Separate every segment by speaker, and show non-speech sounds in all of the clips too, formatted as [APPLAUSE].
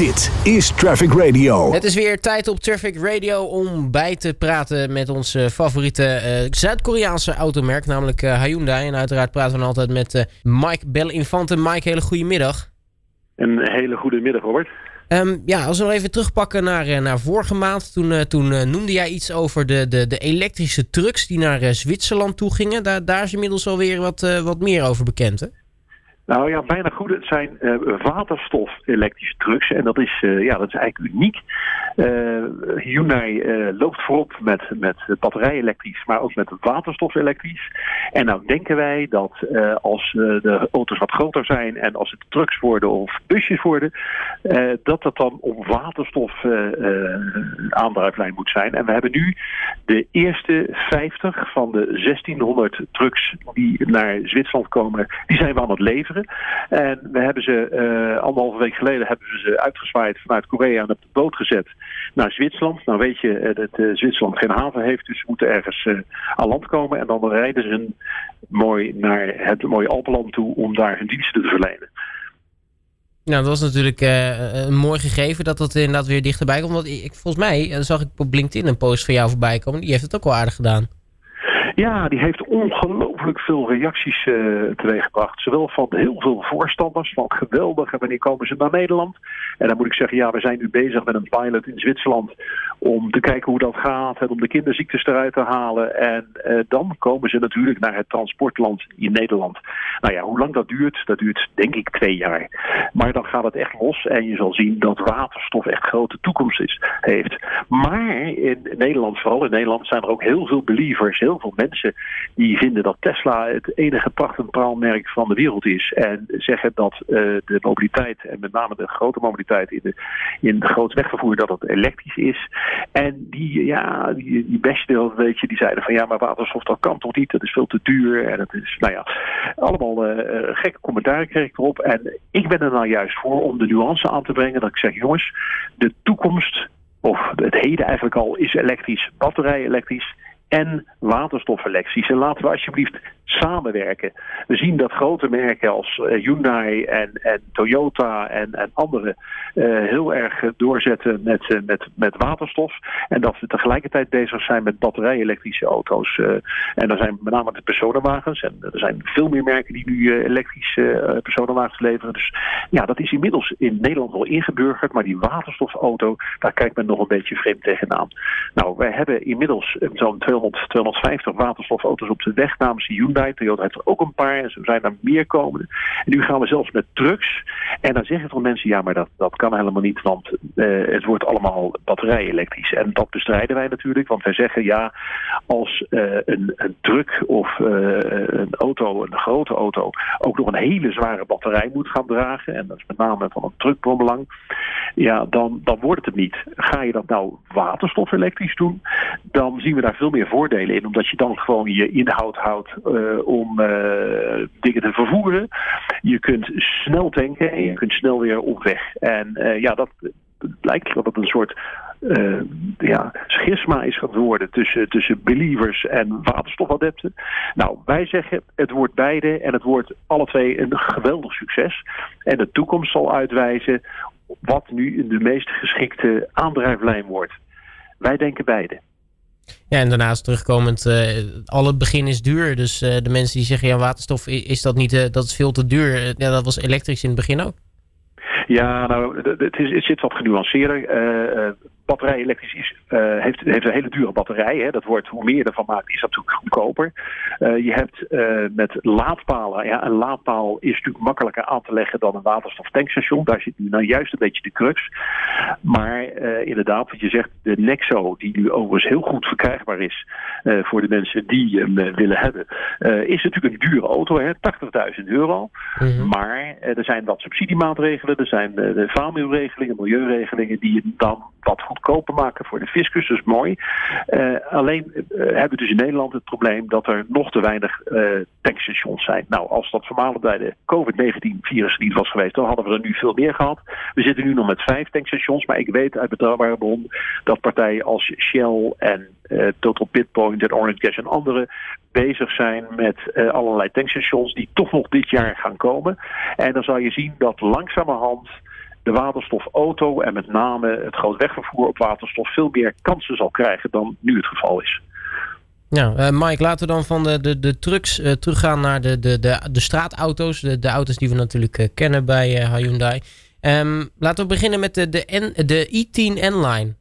Speaker 1: Dit is Traffic Radio.
Speaker 2: Het is weer tijd op Traffic Radio om bij te praten met onze favoriete uh, Zuid-Koreaanse automerk, namelijk uh, Hyundai. En uiteraard praten we dan altijd met uh, Mike Bellinfante. Mike, hele goede middag.
Speaker 3: Een hele goede middag, Robert.
Speaker 2: Um, ja, als we nog even terugpakken naar, naar vorige maand. Toen, toen noemde jij iets over de, de, de elektrische trucks die naar Zwitserland toe gingen. Daar, daar is inmiddels alweer wat, wat meer over bekend, hè?
Speaker 3: Nou ja, bijna goed. Het zijn uh, waterstof-elektrische trucks. En dat is, uh, ja, dat is eigenlijk uniek. Uh, Hyundai loopt voorop met, met batterij-elektrisch, maar ook met waterstof-elektrisch. En nou denken wij dat als de auto's wat groter zijn en als het trucks worden of busjes worden, dat dat dan op waterstof aandrijflijn moet zijn. En we hebben nu de eerste 50 van de 1600 trucks die naar Zwitserland komen, die zijn we aan het leveren. En we hebben ze uh, anderhalve week geleden hebben we ze uitgezwaaid vanuit Korea en op de boot gezet naar Zwitserland. Nou weet je eh, dat uh, Zwitserland geen haven heeft, dus ze moeten ergens aan land komen. En dan rijden ze mooi naar het mooie Alpenland toe om daar hun diensten te verlenen.
Speaker 2: Nou, dat was natuurlijk een mooi gegeven dat dat inderdaad weer dichterbij komt. Want ik, volgens mij zag ik op LinkedIn een post van jou voorbij komen. Die heeft het ook wel aardig gedaan.
Speaker 3: Ja, die heeft ongelooflijk veel reacties uh, teweeggebracht. Zowel van heel veel voorstanders, van geweldig, wanneer komen ze naar Nederland? En dan moet ik zeggen, ja, we zijn nu bezig met een pilot in Zwitserland om te kijken hoe dat gaat en om de kinderziektes eruit te halen. En uh, dan komen ze natuurlijk naar het transportland in Nederland. Nou ja, hoe lang dat duurt, dat duurt denk ik twee jaar. Maar dan gaat het echt los en je zal zien dat waterstof echt grote toekomst is, heeft. Maar in Nederland, vooral in Nederland, zijn er ook heel veel believers, heel veel mensen die vinden dat Tesla het enige pracht praalmerk van de wereld is. En zeggen dat uh, de mobiliteit, en met name de grote mobiliteit in de, in de groot wegvervoer, dat het elektrisch is. En die, ja, die, die een beetje, die zeiden van ja, maar waterstof dat kan toch niet, dat is veel te duur. En het is, nou ja, allemaal uh, gekke commentaren kreeg ik erop. En ik ben er nou juist voor om de nuance aan te brengen dat ik zeg, jongens, de toekomst of het heden eigenlijk al is elektrisch, batterij elektrisch en waterstofelecties. En laten we alsjeblieft samenwerken. We zien dat grote merken als uh, Hyundai en, en Toyota en, en andere uh, heel erg doorzetten met, uh, met, met waterstof. En dat we tegelijkertijd bezig zijn met batterij-elektrische auto's. en er zijn met name de personenwagens. En er zijn veel meer merken die nu elektrische personenwagens leveren. Dus ja, dat is inmiddels in Nederland wel ingeburgerd. Maar die waterstofauto, daar kijkt men nog een beetje vreemd tegenaan. Nou, wij hebben inmiddels zo'n 200, 250 waterstofauto's op de weg namens Hyundai bij. Toyota heeft er ook een paar en zo zijn er meer komende. En nu gaan we zelfs met trucks. En dan zeggen veel mensen, ja, maar dat, dat kan helemaal niet, want uh, het wordt allemaal batterij-elektrisch. En dat bestrijden wij natuurlijk, want wij zeggen, ja, als uh, een, een truck of uh, een auto, een grote auto, ook nog een hele zware batterij moet gaan dragen, en dat is met name van een truck van belang, ja, dan, dan wordt het het niet. Ga je dat nou waterstof-elektrisch doen, dan zien we daar veel meer voordelen in, omdat je dan gewoon je inhoud houdt om uh, dingen te vervoeren. Je kunt snel tanken en je kunt snel weer op weg. En uh, ja, dat lijkt dat het een soort uh, ja, schisma is geworden tussen, tussen believers en waterstofadepten. Nou, wij zeggen het wordt beide en het wordt alle twee een geweldig succes. En de toekomst zal uitwijzen wat nu de meest geschikte aandrijflijn wordt. Wij denken beide.
Speaker 2: Ja, en daarnaast terugkomend, uh, alle begin is duur. Dus uh, de mensen die zeggen, ja, waterstof is dat niet, uh, dat is veel te duur. ja, dat was elektrisch in het begin ook.
Speaker 3: Ja, nou, het, is, het zit wat genuanceerder batterij elektrisch is, uh, heeft, heeft een hele dure batterij. Hè. Dat wordt, hoe meer je ervan maakt, is dat natuurlijk goedkoper. Uh, je hebt uh, met laadpalen, ja, een laadpaal is natuurlijk makkelijker aan te leggen dan een waterstoftankstation. Daar zit nu nou juist een beetje de crux. Maar inderdaad, wat je zegt, de Nexo, die nu overigens heel goed verkrijgbaar is voor de mensen die hem willen hebben, is natuurlijk een dure auto, 80.000 euro. Mm -hmm. Maar er zijn wat subsidiemaatregelen, er zijn de FAMU-regelingen, milieuregelingen, die je dan wat goedkoper maken voor de fiscus, dat is mooi. Uh, alleen uh, hebben we dus in Nederland het probleem dat er nog te weinig uh, tankstations zijn. Nou, als dat voormalig bij de COVID-19-virus niet was geweest, dan hadden we er nu veel meer gehad. We zitten nu nog met vijf tankstations, maar ik weet uit betrouwbare bron dat partijen als Shell en Total Pitpoint en Orange Gas en andere bezig zijn met allerlei tankstations die toch nog dit jaar gaan komen. En dan zal je zien dat langzamerhand de waterstofauto en met name het groot wegvervoer op waterstof veel meer kansen zal krijgen dan nu het geval is.
Speaker 2: Ja, uh, Mike, laten we dan van de, de, de trucks uh, teruggaan naar de, de, de, de straatauto's. De, de auto's die we natuurlijk uh, kennen bij Hyundai. Um, laten we beginnen met de, de, N, de i10 N-Line.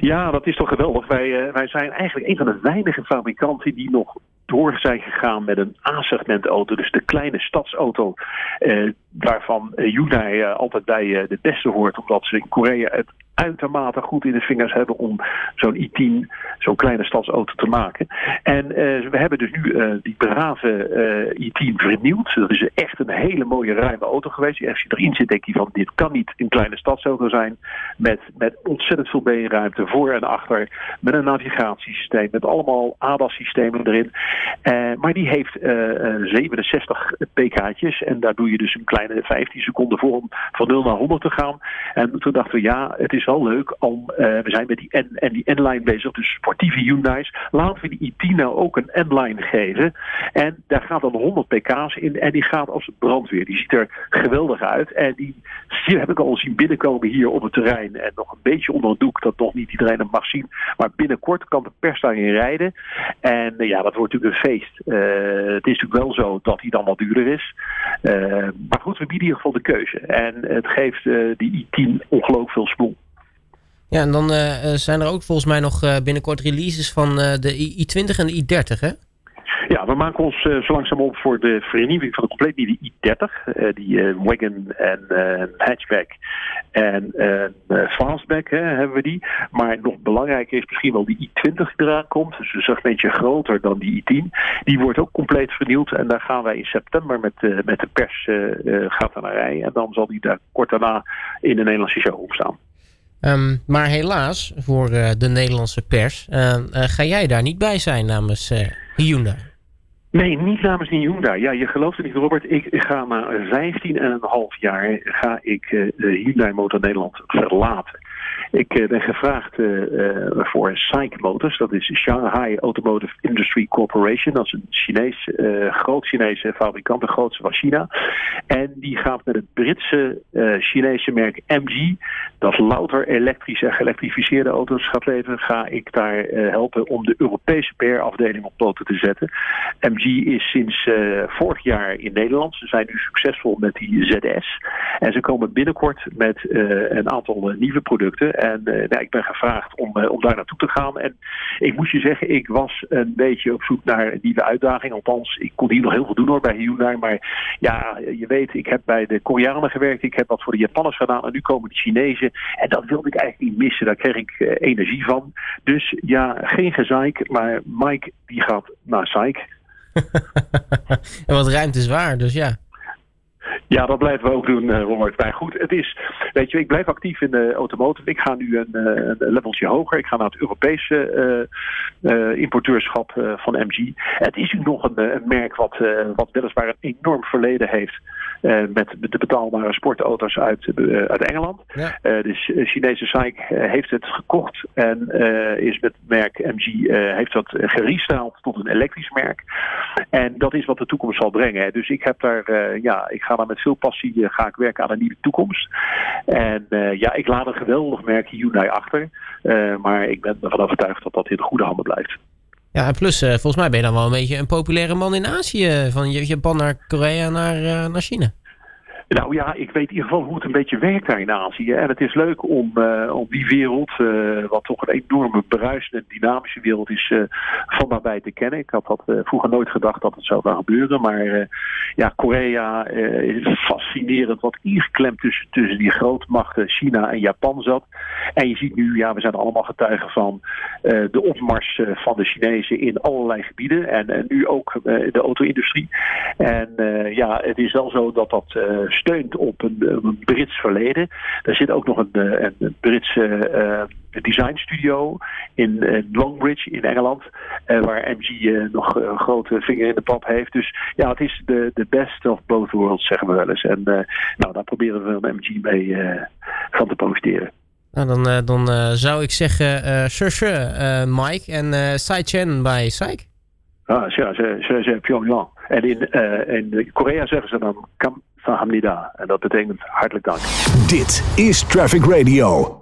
Speaker 3: Ja, dat is toch geweldig. Wij, wij zijn eigenlijk een van de weinige fabrikanten die nog door zijn gegaan met een A-segment auto. Dus de kleine stadsauto. Eh, waarvan Hyundai uh, altijd bij uh, de beste hoort. Omdat ze in Korea het uitermate goed in de vingers hebben om zo'n i10, zo'n kleine stadsauto te maken. En uh, we hebben dus nu die brave uh, i10 vernieuwd. Dat is echt een hele mooie ruime auto geweest. Als je erin zit, denk je van dit kan niet een kleine stadsauto zijn. Met, met ontzettend veel beenruimte voor en achter. Met een navigatiesysteem, met allemaal ADAS-systemen erin. Maar die heeft 67 pk'tjes en daar doe je dus een kleine 15 seconden voor om van 0 naar 100 te gaan. En toen dachten we ja, het is wel leuk om, we zijn met die N en die N-line bezig, dus sportieve Hyundai's. Laten we die i10 nou ook een N-line geven. En daar gaat dan 100 pk's in en die gaat als brandweer. Die ziet er geweldig uit. En die, heb ik al zien binnenkomen hier op het terrein. En nog een beetje onder het doek dat nog niet iedereen hem mag zien. Maar binnenkort kan de pers daarin rijden. En ja, dat wordt natuurlijk een feest. Uh, het is natuurlijk wel zo dat hij dan wat duurder is. maar goed, we bieden in ieder geval de keuze. En het geeft die i10 ongelooflijk veel smoel.
Speaker 2: Ja, en dan zijn er ook volgens mij nog binnenkort releases van de i20 en de i30, hè?
Speaker 3: Ja, we maken ons uh, zo langzaam op voor de vernieuwing van de compleet nieuwe i30. Uh, die uh, wagon en hatchback en fastback hè, hebben we die. Maar nog belangrijker is misschien wel die i20 die eraan komt. Dus een segmentje groter dan die i10. Die wordt ook compleet vernieuwd. En daar gaan wij in september met, met de pers gaat naar rijden. En dan zal die daar kort daarna in de Nederlandse show staan.
Speaker 2: Um, maar helaas, voor de Nederlandse pers, uh, ga jij daar niet bij zijn namens Hyundai?
Speaker 3: Nee, niet namens Hyundai. Ja, je gelooft het niet, Robert. Ik ga na 15 en een half jaar ga ik Hyundai Motor Nederland verlaten. Ik uh, ben gevraagd uh, uh, voor SAIC Motors. Dat is Shanghai Automotive Industry Corporation. Dat is een Chinees, groot Chinese fabrikant, de grootste van China. En die gaat met het Britse Chinese merk MG, dat louter elektrische en geëlektrificeerde auto's gaat leveren, ga ik daar helpen om de Europese PR-afdeling op poten te zetten. MG is sinds vorig jaar in Nederland. Ze zijn nu succesvol met die ZS. En ze komen binnenkort met een aantal nieuwe producten. En uh, nou, ik ben gevraagd om, uh, om daar naartoe te gaan. En ik moet je zeggen, ik was een beetje op zoek naar nieuwe uitdaging. Althans, ik kon hier nog heel veel doen hoor bij Hyundai. Maar ja, je weet, ik heb bij de Koreanen gewerkt. Ik heb wat voor de Japanners gedaan. En nu komen de Chinezen. En dat wilde ik eigenlijk niet missen. Daar kreeg ik uh, energie van. Dus ja, geen gezeik. Maar Mike, die gaat naar Zeik. [LAUGHS]
Speaker 2: en wat ruimte is waar, dus ja.
Speaker 3: Ja, dat blijven we ook doen, uh, Robert. Maar goed, het is, weet je, ik blijf actief in de automotive. Ik ga nu een, uh, een leveltje hoger. Ik ga naar het Europese uh, importeurschap van MG. Het is nu nog een, een merk wat, wat weliswaar een enorm verleden heeft. Met de betaalbare sportauto's uit, uit Engeland. Ja. de Chinese SAIC heeft het gekocht en is met het merk MG heeft dat gerestyled tot een elektrisch merk. En dat is wat de toekomst zal brengen. Dus ik heb daar, ja, ik ga daar met veel passie ga ik werken aan een nieuwe toekomst. En ja, ik laat een geweldig merk Hyundai achter. Maar ik ben ervan overtuigd dat dat in goede handen blijft.
Speaker 2: Ja, en plus, volgens mij ben je dan wel een beetje een populaire man in Azië. Van Japan naar Korea naar, naar China.
Speaker 3: Nou ja, ik weet in ieder geval hoe het een beetje werkt daar in Azië. En het is leuk om, uh, om die wereld, uh, wat toch een enorme bruisende, dynamische wereld is, uh, van daarbij te kennen. Ik had dat vroeger nooit gedacht dat het zou gaan gebeuren. Maar ja, Korea is fascinerend wat ingeklemd tussen, tussen die grootmachten China en Japan zat. En je ziet nu, ja, we zijn allemaal getuigen van de opmars van de Chinezen in allerlei gebieden. En, en nu ook de auto-industrie. En ja, het is wel zo dat dat steunt op een, een, Brits verleden. Er zit ook nog een, eh, een Britse uh, designstudio in uh, Longbridge in Engeland. Uh, waar MG nog een grote vinger in de pap heeft. Dus ja, het is de, de best of both worlds, zeggen we wel eens. En nou, daar proberen we een MG mee van te profiteren.
Speaker 2: Nou, dan, dan zou ik zeggen, sure, sure, Mike en Sai Chen bij SAIC.
Speaker 3: Ah, ja, ze, ze, ze Pyongyang. En in, uh, in Korea zeggen ze dan Sahamnida. En dat betekent hartelijk dank.
Speaker 1: Dit is Traffic Radio.